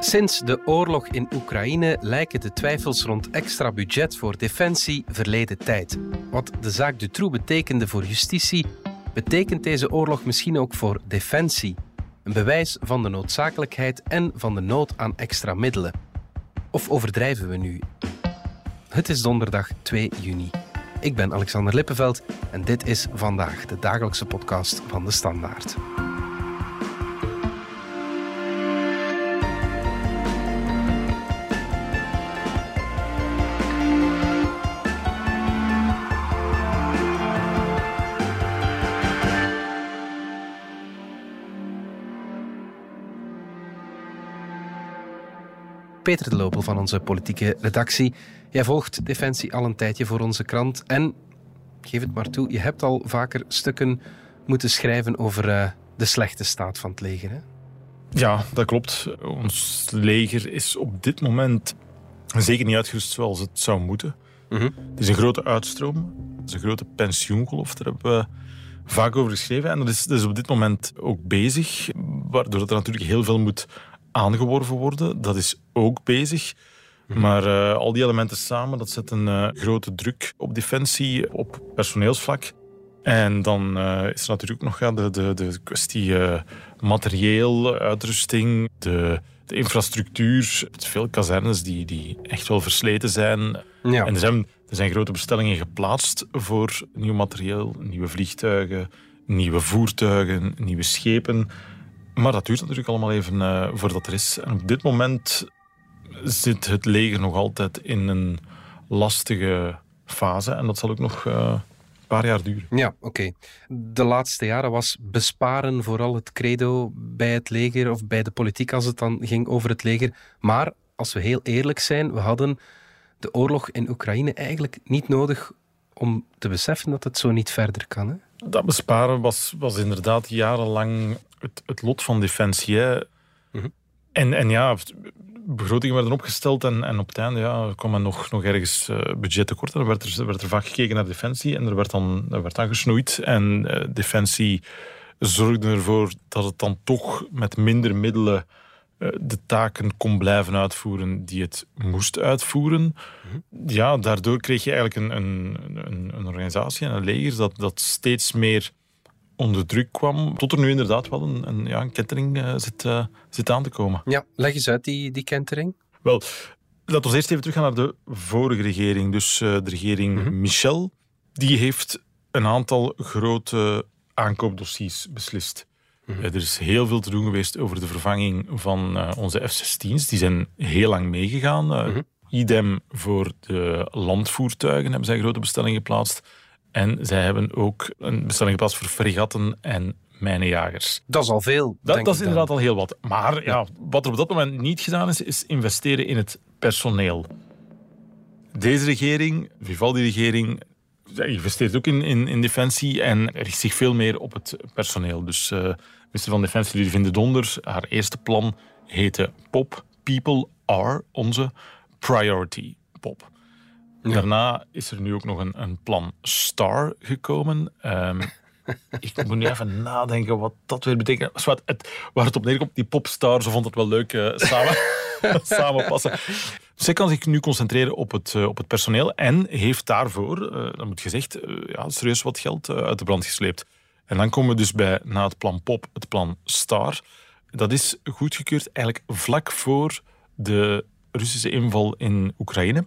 Sinds de oorlog in Oekraïne lijken de twijfels rond extra budget voor defensie verleden tijd. Wat de zaak Dutroux betekende voor justitie, betekent deze oorlog misschien ook voor defensie. Een bewijs van de noodzakelijkheid en van de nood aan extra middelen. Of overdrijven we nu? Het is donderdag 2 juni. Ik ben Alexander Lippenveld en dit is vandaag de dagelijkse podcast van de Standaard. Peter de Lopel van onze politieke redactie. Jij volgt Defensie al een tijdje voor onze krant. En, geef het maar toe, je hebt al vaker stukken moeten schrijven over uh, de slechte staat van het leger. Hè? Ja, dat klopt. Ons leger is op dit moment zeker niet uitgerust zoals het zou moeten. Mm -hmm. Het is een grote uitstroom. Het is een grote pensioengolf. Daar hebben we vaak over geschreven. En dat is, dat is op dit moment ook bezig. Waardoor er natuurlijk heel veel moet aangeworven worden. Dat is ook bezig. Mhm. Maar uh, al die elementen samen, dat zet een uh, grote druk op defensie, op personeelsvlak. En dan uh, is er natuurlijk nog ja, de, de, de kwestie materieel, uitrusting, de, de infrastructuur. Veel kazernes die, die echt wel versleten zijn. Ja. En er zijn, er zijn grote bestellingen geplaatst voor nieuw materieel, nieuwe vliegtuigen, nieuwe voertuigen, nieuwe schepen. Maar dat duurt natuurlijk allemaal even uh, voordat er is. En op dit moment zit het leger nog altijd in een lastige fase. En dat zal ook nog uh, een paar jaar duren. Ja, oké. De laatste jaren was besparen vooral het credo bij het leger of bij de politiek als het dan ging over het leger. Maar als we heel eerlijk zijn, we hadden de oorlog in Oekraïne eigenlijk niet nodig om te beseffen dat het zo niet verder kan. Hè? Dat besparen was, was inderdaad jarenlang het, het lot van defensie. Mhm. En, en ja, begrotingen werden opgesteld en, en op het einde ja, kwam er nog, nog ergens uh, budget tekort. Er werd er, werd er vaak gekeken naar defensie en er werd dan, er werd dan gesnoeid. En uh, defensie zorgde ervoor dat het dan toch met minder middelen uh, de taken kon blijven uitvoeren die het moest uitvoeren. Mhm. Ja, daardoor kreeg je eigenlijk een, een, een, een organisatie en een leger dat, dat steeds meer onder druk kwam, tot er nu inderdaad wel een, een, ja, een kentering uh, zit, uh, zit aan te komen. Ja, leg eens uit die, die kentering. Wel, laten we eerst even teruggaan naar de vorige regering. Dus uh, de regering mm Michel. Die heeft een aantal grote aankoopdossiers beslist. Mm -hmm. Er is heel veel te doen geweest over de vervanging van onze F-16's. Die zijn heel lang meegegaan. Mm -hmm. Idem voor de landvoertuigen hebben zij grote bestellingen geplaatst. En zij hebben ook een bestelling geplaatst voor fregatten en mijnenjagers. Dat is al veel. Dat, dat is inderdaad al heel wat. Maar ja. wat er op dat moment niet gedaan is, is investeren in het personeel. Deze regering, Vivaldi-regering, investeert ook in, in, in, defensie en richt zich veel meer op het personeel. Dus uh, minister van Defensie, Ludwig de Donder, haar eerste plan heette POP. People are onze priority. POP. Daarna is er nu ook nog een, een plan STAR gekomen. Um, ik moet nu even nadenken wat dat weer betekent. Wat het, waar het op neerkomt, die popstar, ze vond het wel leuk uh, samen, samenpassen. Zij kan zich nu concentreren op het, uh, op het personeel en heeft daarvoor, uh, dat moet gezegd, ja, serieus wat geld uit de brand gesleept. En dan komen we dus bij, na het plan POP, het plan STAR. Dat is goedgekeurd eigenlijk vlak voor de Russische inval in Oekraïne.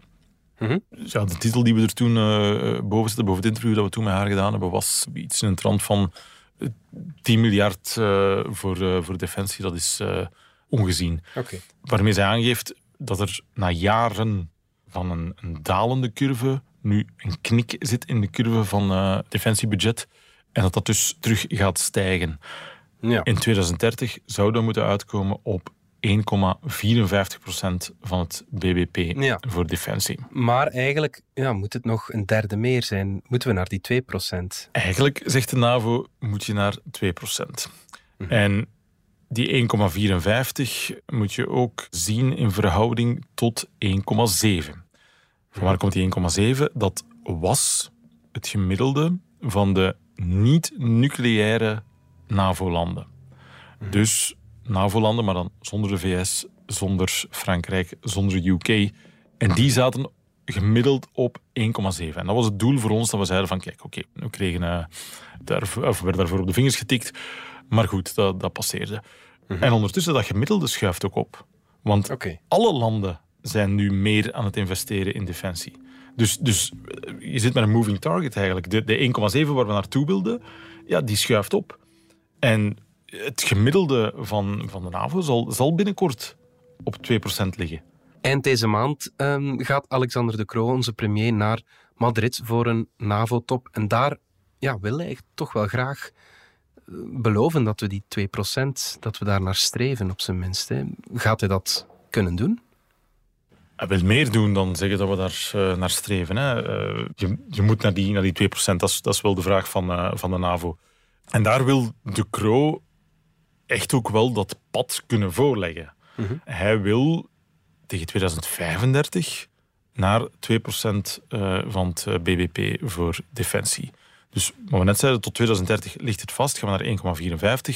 Mhm. ja, de titel die we er toen uh, boven zetten, boven het interview dat we toen met haar gedaan hebben, was iets in een trant van 10 eh, miljard uh, voor, uh, voor defensie. Dat is ongezien. Okay. Waarmee zij aangeeft dat er na jaren van een, een dalende curve nu een knik zit in de curve van defensiebudget. En dat dat dus terug gaat stijgen. Ja. In 2030 zouden we moeten uitkomen op 1,54% van het BBP voor defensie. Maar eigenlijk ja, moet het nog een derde meer zijn. Moeten we naar die 2%? Eigenlijk, zegt de NAVO, moet je naar 2%. Mhm. En die 1,54 moet je ook zien in verhouding tot 1,7. Van waar komt die 1,7? Dat was het gemiddelde van de niet-nucleaire NAVO-landen. Mhm. Dus NAVO-landen, maar dan zonder de VS, zonder Frankrijk, zonder UK. En die zaten gemiddeld op 1,7. En dat was het doel voor ons dat we zeiden van kijk, oké, we kregen uh, daar, of werden daarvoor op de vingers getikt. Maar goed, dat, dat passeerde. Mhm. En ondertussen, dat gemiddelde schuift ook op. Want alle landen zijn nu meer aan het investeren in defensie. Dus, dus je zit met een moving target eigenlijk. De, de 1,7 waar we naartoe wilden, ja, die schuift op. En het gemiddelde van, van de NAVO zal, zal binnenkort op 2% liggen. Eind deze maand um, gaat Alexander de Croo, onze premier, naar Madrid voor een NAVO-top. En daar ja, wil hij toch wel graag eh, beloven dat we die 2%, dat we daar naar streven op zijn minst. Hè. Gaat hij dat kunnen doen? Hij wil meer doen dan zeggen dat we daar uh, naar streven. Hè. Uh, je, je, moet naar die, naar die 2%, dat is, dat is wel de vraag van, uh, van de NAVO. En daar wil de Croo echt ook wel dat pad kunnen voorleggen. Mm -hmm. Hij wil tegen 2035 naar 2% uh, van het eh, BBP voor defensie. Dus wat we net zeiden, tot 2030 ligt het vast, gaan we naar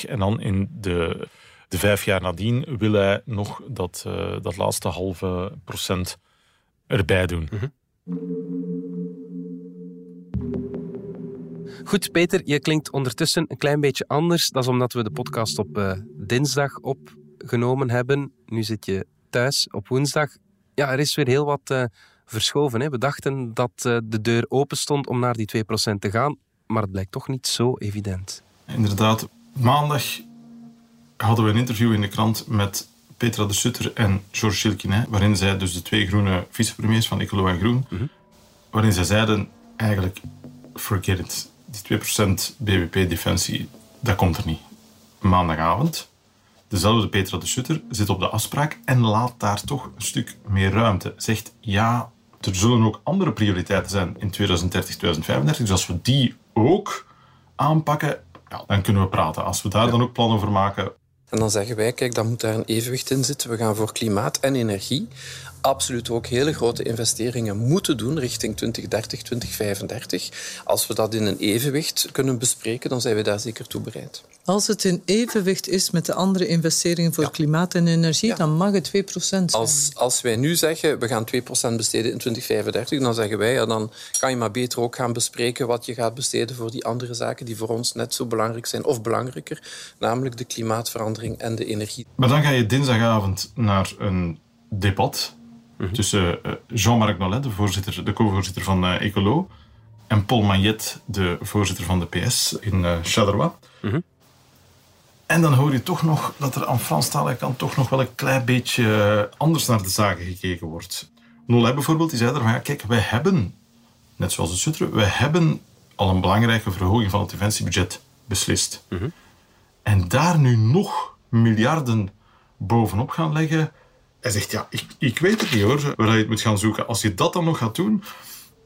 1,54. En dan in de, de vijf jaar nadien wil hij nog dat, uh, dat laatste halve procent erbij doen. Mm -hmm. Goed, Peter, je klinkt ondertussen een klein beetje anders. Dat is omdat we de podcast op uh, dinsdag opgenomen hebben. Nu zit je thuis op woensdag. Ja, er is weer heel wat uh, verschoven. Hè. We dachten dat uh, de deur open stond om naar die 2% te gaan, maar het blijkt toch niet zo evident. Inderdaad, maandag hadden we een interview in de krant met Petra de Sutter en Georges Chilquinet, waarin zij dus de twee groene vicepremiers van Ecolo en Groen, mm -hmm. waarin zij zeiden eigenlijk forget it. Die 2% BBP defensie, dat komt er niet. Maandagavond Dezelfde Petra de Sutter zit op de afspraak en laat daar toch een stuk meer ruimte. Zegt ja, er zullen ook andere prioriteiten zijn in 2030, 2035. Dus als we die ook aanpakken, ja, dan kunnen we praten. Als we daar dan ook plannen voor maken. En dan zeggen wij, kijk, dan moet daar een evenwicht in zitten. We gaan voor klimaat en energie absoluut ook hele grote investeringen moeten doen richting 2030, 2035. Als we dat in een evenwicht kunnen bespreken, dan zijn we daar zeker toe bereid. Als het in evenwicht is met de andere investeringen voor klimaat en energie, ja. dan mag het 2% zijn. Als, als wij nu zeggen, we gaan 2% besteden in 2035, dan zeggen wij, ja, dan kan je maar beter ook gaan bespreken wat je gaat besteden voor die andere zaken die voor ons net zo belangrijk zijn, of belangrijker, namelijk de klimaatverandering en de energie. Maar dan ga je dinsdagavond naar een debat mhm. tussen eh, Jean-Marc Nollet, de, voorzitter, de co-voorzitter van uh, Ecolo, en Paul Magnet, de voorzitter van de PS in uh, Charleroi. Mm en dan hoor je toch nog dat er aan Franstalige kant toch nog wel een klein beetje anders naar de zaken gekeken wordt. Nolay bijvoorbeeld, die zei er van, ja, kijk, wij hebben, net zoals de Sutter, wij hebben al een belangrijke verhoging van het defensiebudget beslist. Mhm. En daar nu nog miljarden bovenop gaan leggen, hij zegt, ja, ik, ik weet het niet hoor, waar je het moet gaan zoeken. Als je dat dan nog gaat doen,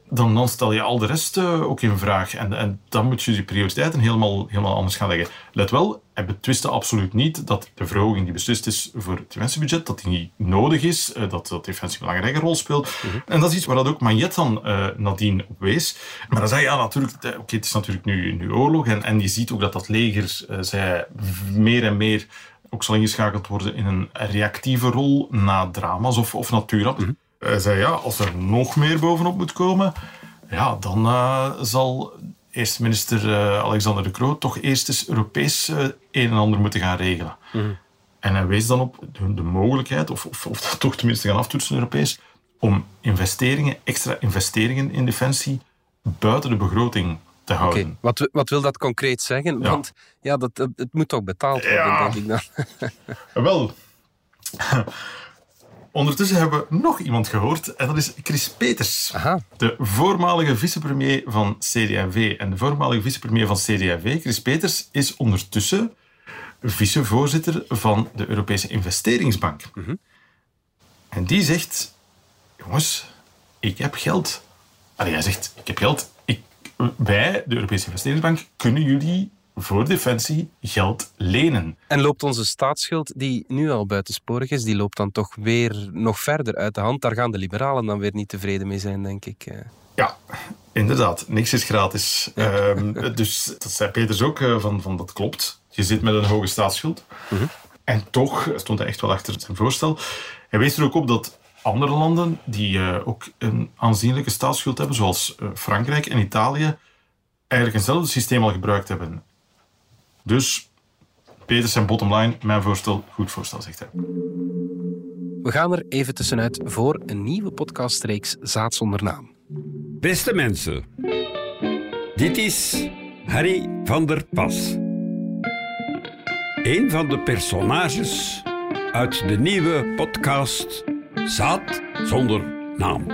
dan, dan stel je al de rest uh, ook in vraag. En, en dan moet je je prioriteiten helemaal, helemaal anders gaan leggen. Let wel, hij betwiste absoluut niet dat de verhoging die beslist is voor het defensiebudget, dat die niet nodig is, uh, dat, dat defensie een belangrijke rol speelt. -hmm. En dat is iets waar dat ook Magnet dan uh, nadien op wees. Maar dan zei je, ja, natuurlijk, oké, okay, het is natuurlijk nu, nu oorlog. En, en je ziet ook dat dat leger zij meer en meer ook zal ingeschakeld worden in een reactieve rol na drama's of, of natuurrampen. -hmm. Hij zei ja, als er nog meer bovenop moet komen, ja, dan uh, zal eerste minister uh, Alexander de Croo toch eerst eens Europees uh, een en ander moeten gaan regelen. Mm. En hij wees dan op de, de mogelijkheid, of, of, of toch tenminste gaan aftoetsen Europees, om investeringen, extra investeringen in defensie buiten de begroting te houden. Okay. Wat, wat wil dat concreet zeggen? Ja. Want ja, dat, het moet toch betaald worden, ja. denk ik dan. Wel, Ondertussen hebben we nog iemand gehoord en dat is Chris Peters. Aha. De voormalige vicepremier van CD&V. En de voormalige vicepremier van CD&V, Chris Peters, is ondertussen vicevoorzitter van de Europese Investeringsbank. Mm -hmm. En die zegt, jongens, ik heb geld. Allee, hij zegt, ik heb geld. Ik, wij, de Europese Investeringsbank, kunnen jullie voor defensie geld lenen. En loopt onze staatsschuld, die nu al buitensporig is, die loopt dan toch weer nog verder uit de hand. Daar gaan de liberalen dan weer niet tevreden mee zijn, denk ik. Eh. Ja, inderdaad. Niks is gratis. Ja. Um, dus dat zei Peters ook, eh, van, van dat klopt. Je zit met een hoge staatsschuld. Uh mhm. -huh. En toch stond hij echt wel achter zijn voorstel. Hij wees er ook op dat andere landen die uh, ook een aanzienlijke staatsschuld hebben, zoals Frankrijk en Italië, eigenlijk eenzelfde systeem al gebruikt hebben. Dus, Peters en bottom line, mijn voorstel, goed voorstel, zegt hij. We gaan er even tussenuit voor een nieuwe podcastreeks Zaad zonder naam. Beste mensen, dit is Harry van der Pas. Een van de personages uit de nieuwe podcast Zaad zonder naam.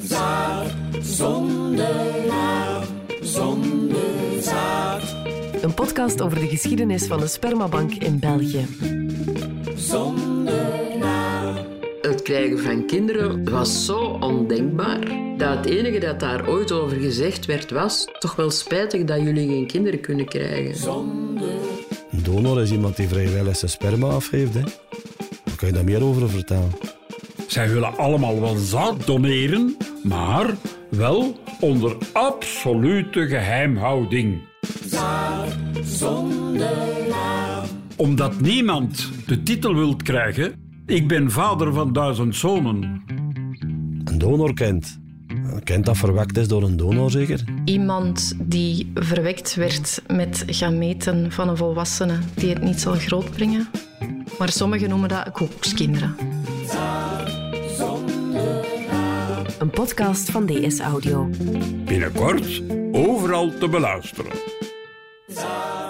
Zaad zonder naam, zonder zaad. Een podcast over de geschiedenis van de spermabank in België. Zonder naam. Het krijgen van kinderen was zo ondenkbaar dat het enige dat daar ooit over gezegd werd was toch wel spijtig dat jullie geen kinderen kunnen krijgen. Zonder Een donor is iemand die vrijwillig zijn sperma afgeeft. Hè. Daar kan je daar meer over vertellen. Zij willen allemaal wel zaad doneren, maar wel onder absolute geheimhouding. Zaad, zonder naam. Omdat niemand de titel wilt krijgen, ik ben vader van duizend zonen. Een donor kent. Een kind dat verwekt is door een donor zeker? Iemand die verwekt werd met gameten van een volwassene die het niet zal grootbrengen. Maar sommigen noemen dat koekskinderen. Een podcast van DS Audio. Binnenkort overal te beluisteren.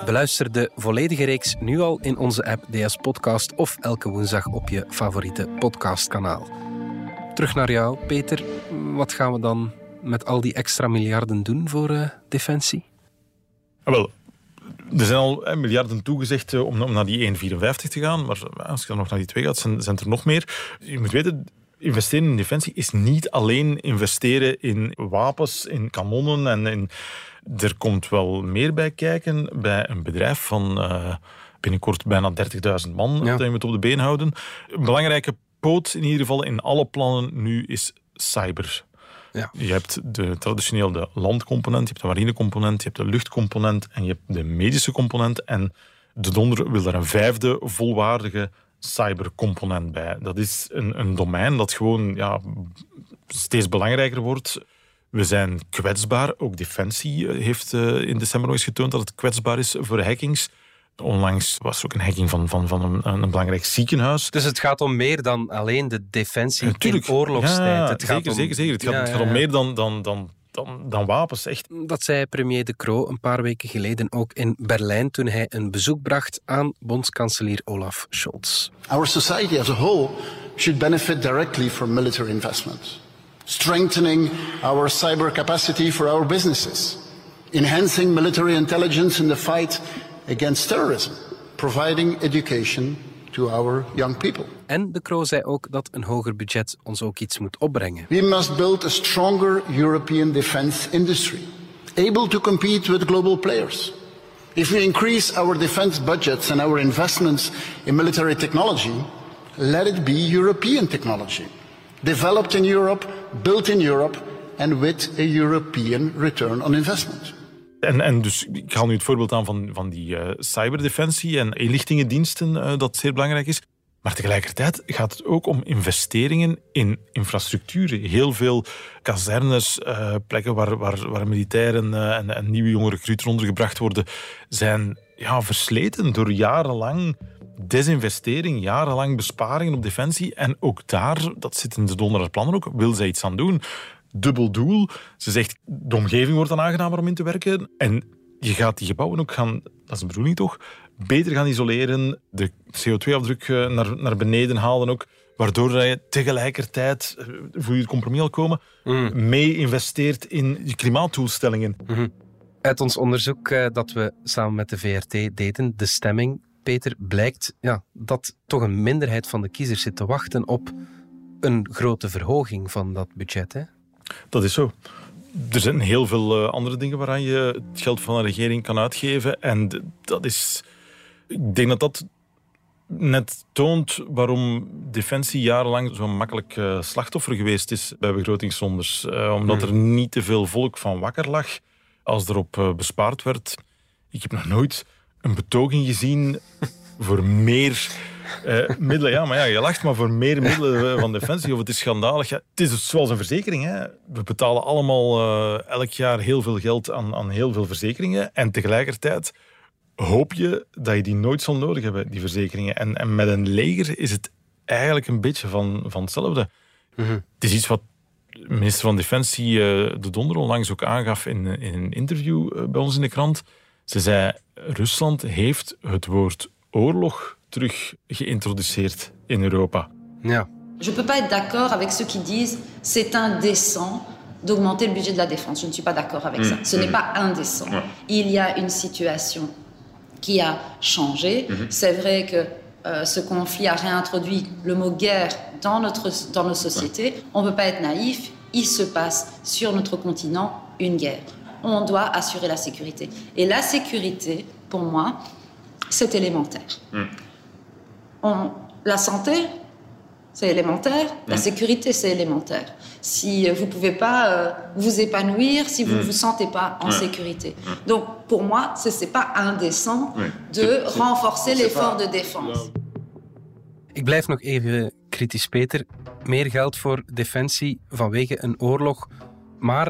Beluister de volledige reeks nu al in onze app DS Podcast of elke woensdag op je favoriete podcastkanaal. Terug naar jou, Peter. Wat gaan we dan met al die extra miljarden doen voor eh, defensie? Ah, wel, er zijn al miljarden toegezegd eh, om, om naar die 1,54 te gaan. Maar eh, als je dan nog naar die 2 gaat, zijn, zijn er nog meer. Je moet weten, investeren in defensie is niet alleen investeren in wapens, in kanonnen. En in, er komt wel meer bij kijken bij een bedrijf van eh, binnenkort bijna 30.000 man Ja. dat je moet op de been houden. Een belangrijke poot in ieder geval in alle plannen nu is cyber. Ja. Je hebt de, traditioneel de landcomponent, je hebt de marinecomponent, je hebt de luchtcomponent en je hebt de medische component. En de Donder wil daar een vijfde volwaardige cybercomponent bij. Dat is een, een domein dat gewoon ja, steeds belangrijker wordt. We zijn kwetsbaar. Ook Defensie eh, heeft eh, in december nog eens getoond dat het kwetsbaar is voor hackings. Onlangs was er ook een hacking van, van, van een, een belangrijk ziekenhuis. Dus het gaat om meer dan alleen de defensie Natuurlijk. in oorlogstijd. Ja, het gaat zeker, om, zeker, zeker. Het gaat, Ja, het ja, gaat om meer dan, dan, dan, dan, dan wapens. Echt. Dat zei premier De Croo een paar weken geleden ook in Berlijn toen hij een bezoek bracht aan bondskanselier Olaf Scholz. Our society as a whole should benefit directly from military investment, strengthening our cyber capacity for our businesses, enhancing military intelligence in the fight against terrorism, providing education to our young people. En De Croo zei ook dat een hoger budget ons ook iets moet opbrengen. We must build a stronger European defense industry, able to compete with global players. If we increase our defense budgets and our investments in military technology, let it be European technology, developed in Europe, built in Europe, and with a European return on investment. En, en dus, ik haal nu het voorbeeld aan van, van die eh, cyberdefensie en inlichtingendiensten, eh, dat zeer belangrijk is. Maar tegelijkertijd gaat het ook om investeringen in infrastructuren. Heel veel kazernes, eh, plekken waar, waar, waar militairen en, en nieuwe jonge recruten ondergebracht worden, zijn ja, versleten door jarenlang desinvestering, jarenlang besparingen op defensie. En ook daar, dat zit in de donderdagsplannen ook, wil zij iets aan doen. Dubbel doel. Ze zegt, de omgeving wordt dan aangenamer om in te werken. En je gaat die gebouwen ook gaan, dat is de bedoeling toch, beter gaan isoleren, de CO2-afdruk eh, naar, naar beneden halen ook, waardoor je tegelijkertijd, eh, voel je het compromis al komen, mee investeert in je klimaatdoelstellingen. Uit ons onderzoek eh, dat we samen met de VRT deden, de stemming, Peter, blijkt ja, dat toch een minderheid van de kiezers zit te wachten op een grote verhoging van dat budget. Hè? Dat is zo. Er zijn heel veel eh, andere dingen waaraan je het geld van een regering kan uitgeven. En dat is. Ik denk dat dat net toont waarom Defensie jarenlang zo'n makkelijk eh, slachtoffer geweest is bij begrotingsrondes. Eh, omdat er niet te veel volk van wakker lag als erop bespaard werd. Ik heb nog nooit een betoging gezien voor meer uh, middelen. Ja, maar ja, je lacht maar voor meer middelen van defensie. Of het is schandalig. Ja, het is dus zoals een verzekering. Hè. We betalen allemaal uh, elk jaar heel veel geld aan, aan heel veel verzekeringen. En tegelijkertijd hoop je dat je die nooit zal nodig hebben, die verzekeringen. En, en met een leger is het eigenlijk een beetje van, van hetzelfde. Mm -hmm. Het is iets wat minister van Defensie uh, De Donder onlangs ook aangaf in, in een interview bij ons in de krant. Ze zei, Rusland heeft het woord oorlog terug geïntroduceerd in Europa. Ja. Je peux pas être d'accord avec ceux qui disent c'est indécent d'augmenter le budget de la défense. Je ne suis pas d'accord avec mmh, ça. Ce mmh. n'est pas indécent. Ouais. Il y a une situation qui a changé. Mmh. C'est vrai que euh, ce conflit a réintroduit le mot guerre dans, notre, dans nos sociétés. Ouais. On ne peut pas être naïf. Il se passe sur notre continent une guerre. On doit assurer la sécurité. Et la sécurité, pour moi, c'est élémentaire. On, la santé, c'est élémentaire. La sécurité, c'est élémentaire. Si vous ne pouvez pas euh, vous épanouir, si vous ne vous sentez pas en sécurité. Donc, pour moi, ce n'est pas indécent de renforcer l'effort de défense. Ik blijf nog even kritisch, Peter. Meer geld voor defensie vanwege een oorlog. Maar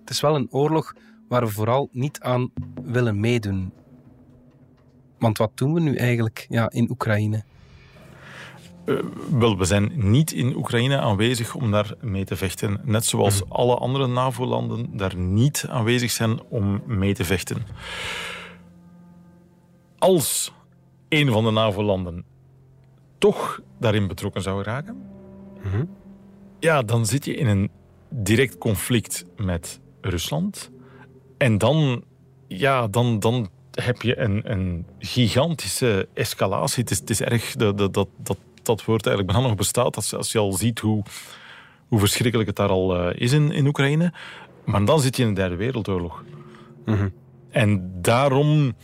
het is wel een oorlog waar we vooral niet aan willen meedoen. Want wat doen we nu eigenlijk ja, in Oekraïne? Uh, wel, we zijn niet in Oekraïne aanwezig om daar mee te vechten. Net zoals mm. alle andere NAVO-landen daar niet aanwezig zijn om mee te vechten. Als een van de NAVO-landen toch daarin betrokken zou raken, mm -hmm. ja, dan zit je in een direct conflict met Rusland. En dan, ja, dan, dan heb je een, een gigantische escalatie. Het is, het is erg dat, dat, dat, dat woord eigenlijk bijna nog bestaat. Als, als je al ziet hoe, hoe verschrikkelijk het daar al uh, is in, in Oekraïne. Maar dan zit je in de derde wereldoorlog. Mm -hmm. En daarom,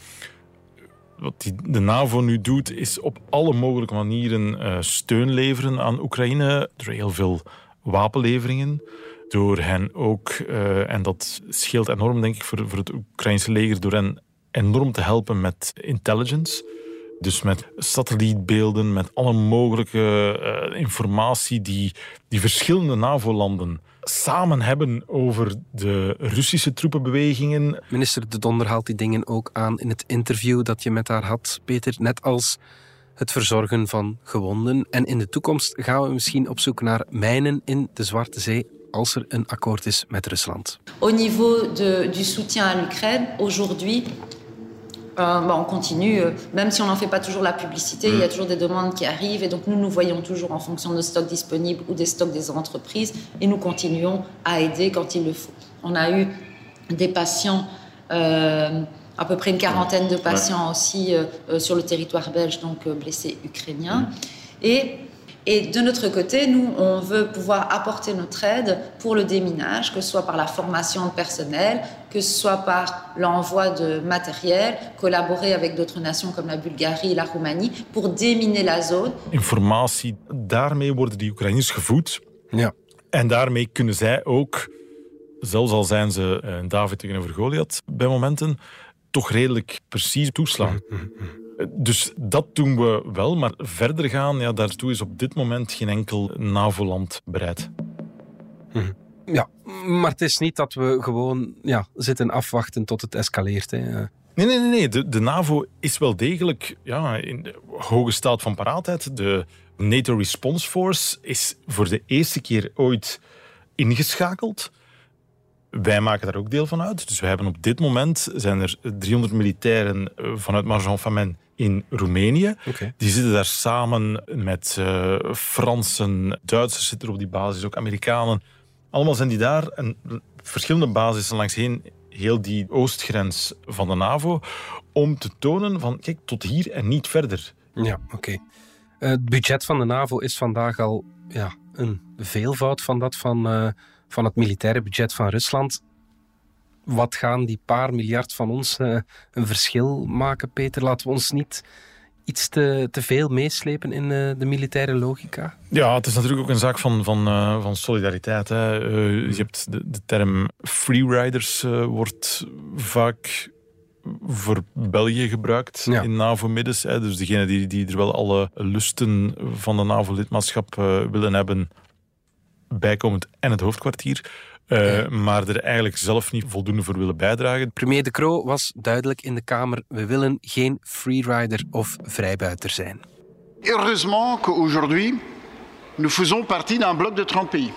wat die, de NAVO nu doet, is op alle mogelijke manieren uh, steun leveren aan Oekraïne. Door heel veel wapenleveringen. Door hen ook, uh, en dat scheelt enorm denk ik voor, voor het Oekraïnse leger, door hen enorm te helpen met intelligence. Dus met satellietbeelden, met alle mogelijke uh, informatie die, die verschillende NAVO-landen samen hebben over de Russische troepenbewegingen. Minister De Donder haalt die dingen ook aan in het interview dat je met haar had, Peter. Net als het verzorgen van gewonden. En in de toekomst gaan we misschien op zoek naar mijnen in de Zwarte Zee als er een akkoord is met Rusland. Au niveau de, du soutien à l'Ukraine, aujourd'hui, Euh, bah, on continue, euh, même si on n'en fait pas toujours la publicité, mmh. il y a toujours des demandes qui arrivent et donc nous nous voyons toujours en fonction de nos stocks disponibles ou des stocks des entreprises et nous continuons à aider quand il le faut. On a eu des patients, euh, à peu près une quarantaine de patients ouais. aussi euh, sur le territoire belge, donc euh, blessés ukrainiens. Mmh. Et et de notre côté, nous, on veut pouvoir apporter notre aide pour le déminage, que ce soit par la formation de personnel, que ce soit par l'envoi de matériel, collaborer avec d'autres nations comme la Bulgarie et la Roumanie pour déminer la zone. Informatie, daarmee worden die Oekraïners gevoed. Ja. En daarmee kunnen zij ook, zelfs al zijn ze een David tegenover Goliath bij momenten, toch redelijk precies toeslaan. Dus dat doen we wel, maar verder gaan, ja, daartoe is op dit moment geen enkel NAVO-land bereid. Hm. Ja, maar het is niet dat we gewoon ja, zitten afwachten tot het escaleert. Hè. Nee, nee, nee. nee. De, de NAVO is wel degelijk ja, in de hoge staat van paraatheid. De NATO Response Force is voor de eerste keer ooit ingeschakeld. Wij maken daar ook deel van uit. Dus we hebben op dit moment zijn er 300 militairen eh, vanuit Marjan Famen in Roemenië. Okay. Die zitten daar samen met uh, Fransen, Duitsers zitten er op die basis, ook Amerikanen. Allemaal zijn die daar en verschillende basissen langs heen, heel die oostgrens van de NAVO, om te tonen van kijk, tot hier en niet verder. Ja, oké. Okay. Uh, het budget van de NAVO is vandaag al ja, een veelvoud van dat van, uh, van het militaire budget van Rusland wat gaan die paar miljard van ons uh, een verschil maken, Peter? Laten we ons niet iets te, te veel meeslepen in uh, de militaire logica? Ja, het is natuurlijk ook een zaak van, van, uh, van solidariteit. Hè. je hebt de, de term freeriders wordt vaak voor België gebruikt in NAVO-middens. Dus degenen die, die er wel alle lusten van de NAVO-lidmaatschap willen hebben, bijkomend en het hoofdkwartier. Uh, maar er eigenlijk zelf niet voldoende voor willen bijdragen. Premier De Croo was duidelijk in de Kamer: we willen geen freerider of vrijbuiter zijn. Heureusement qu'aujourd'hui, nous faisons partie d'un bloc de 30 pays.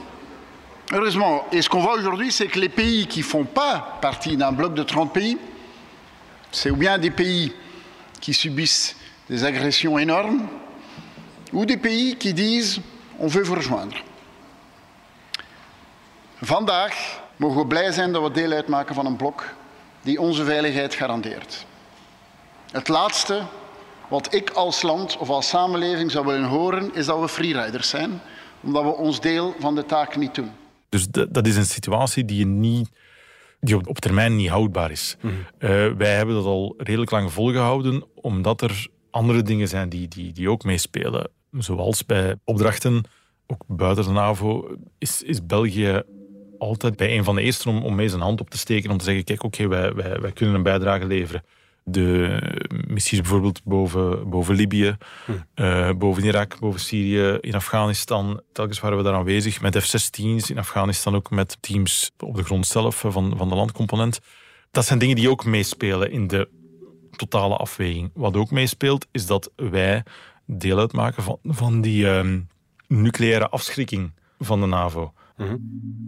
Heureusement. Et ce qu'on voit aujourd'hui, c'est que les pays qui ne font pas partie d'un bloc de 30 pays, c'est ou bien des pays qui subissent des agressions énormes, ou des pays qui disent on veut vous rejoindre. Vandaag mogen we blij zijn dat we deel uitmaken van een blok die onze veiligheid garandeert. Het laatste wat ik als land of als samenleving zou willen horen, is dat we freeriders zijn, omdat we ons deel van de taak niet doen. Dus dat is een situatie die, je niet, die op, termijn niet houdbaar is. Mhm. Eh, wij hebben dat al redelijk lang volgehouden, omdat er andere dingen zijn die, die, die ook meespelen. Zoals bij opdrachten, ook buiten de NAVO, is, is België altijd bij een van de eerste om, om mee zijn hand op te steken. Om te zeggen, kijk, oké, wij, wij, wij kunnen een bijdrage leveren de missies bijvoorbeeld boven, boven Libië, hm. uh, boven Irak, boven Syrië, in Afghanistan. Telkens waren we daar aanwezig met F-16's, in Afghanistan ook met teams op de grond zelf van, van de landcomponent. Dat zijn dingen die ook meespelen in de totale afweging. Wat ook meespeelt, is dat wij deel uitmaken van, van die uh, nucleaire afschrikking van de NAVO. Mhm.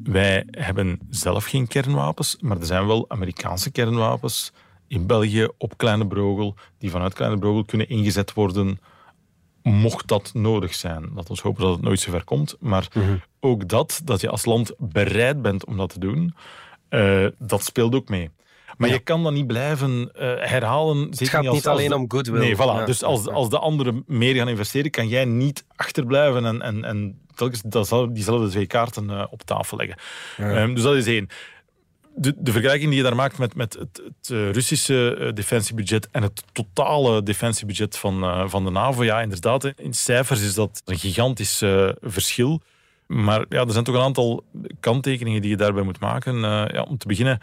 Wij hebben zelf geen kernwapens, maar er zijn wel Amerikaanse kernwapens in België op Kleine Brogel, die vanuit Kleine Brogel kunnen ingezet worden, mocht dat nodig zijn. Laten we hopen dat het nooit zover komt. Maar mhm. ook dat, dat je als land bereid bent om dat te doen, uh, dat speelt ook mee. Maar je kan dat niet blijven uh, herhalen. Het gaat niet, niet alleen om goodwill. Nee, voilà. dus als, als de anderen meer gaan investeren, kan jij niet achterblijven en, en, en telkens diezelfde twee kaarten uh, op tafel leggen. Um, dus dat is één de, de, vergelijking die je daar maakt met, met het, het eh, Russische eh, defensiebudget en het totale defensiebudget van, uh, van de NAVO, ja, inderdaad, in cijfers is dat een gigantisch verschil. Maar ja, er zijn toch een aantal kanttekeningen die je daarbij moet maken. Ja, om te beginnen,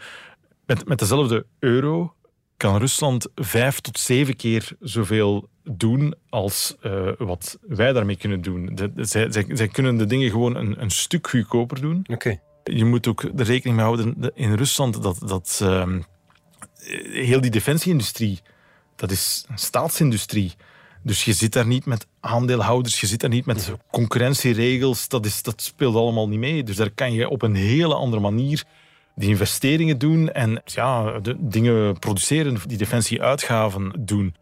met, met dezelfde euro kan Rusland vijf tot zeven keer zoveel doen als uh, wat wij daarmee kunnen doen. De, zij, zij, zij, kunnen de dingen gewoon een, een stuk goedkoper doen. Oké. Okay. Je moet ook er rekening mee houden in Rusland dat, dat uh, heel die defensieindustrie, dat is een staatsindustrie. Dus je zit daar niet met aandeelhouders, je zit daar niet met concurrentieregels. Dat, is, dat speelt allemaal niet mee. Dus daar kan je op een hele andere manier die investeringen doen en ja, de dingen produceren, die defensieuitgaven doen.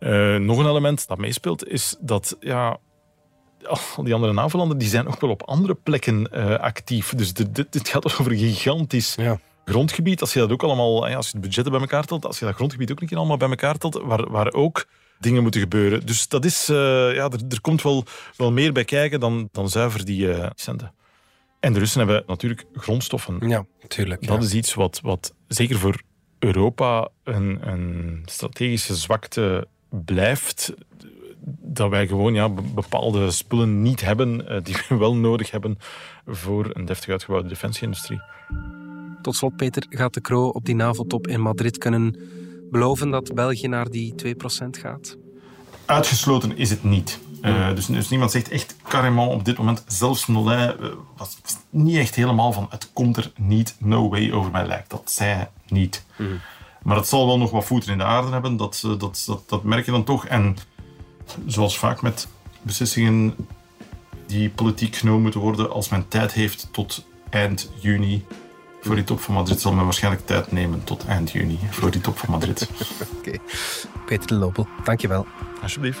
Uh, nog een element dat meespeelt is dat ja, al die andere NAVO-landen die zijn ook wel op andere plekken uh, actief. Dus dit, dit, gaat over een gigantisch ja. grondgebied. Als je dat ook allemaal, als je het budgetten bij elkaar telt, als je dat grondgebied ook een keer allemaal bij elkaar telt, waar, waar ook dingen moeten gebeuren. Dus dat is, uh, ja, er, er, komt wel, wel meer bij kijken dan, dan zuiver die centen. En de Russen hebben natuurlijk grondstoffen. Ja, natuurlijk. Dat is iets wat, wat zeker voor Europa een, een strategische zwakte blijft dat wij gewoon ja, bepaalde spullen niet hebben uh, die we wel nodig hebben voor een deftig uitgebouwde defensieindustrie. Tot slot, Peter, gaat de Kro op die NAVO-top in Madrid kunnen beloven dat België naar die 2% gaat? Uitgesloten is het niet. Uh, dus, dus, niemand zegt echt carrément op dit moment, zelfs Nolay uh, was, was, niet echt helemaal van het komt er niet, no way over mij lijkt. Dat zei niet. Mm. Maar het zal wel nog wat voeten in de aarde hebben, dat, dat, dat, dat merk je dan toch. En zoals vaak met beslissingen die politiek genomen moeten worden, als men tijd heeft tot eind juni voor die top van Madrid, zal men waarschijnlijk tijd nemen tot eind juni voor die top van Madrid. Oké. Peter de Lopel, dankjewel. Alsjeblieft.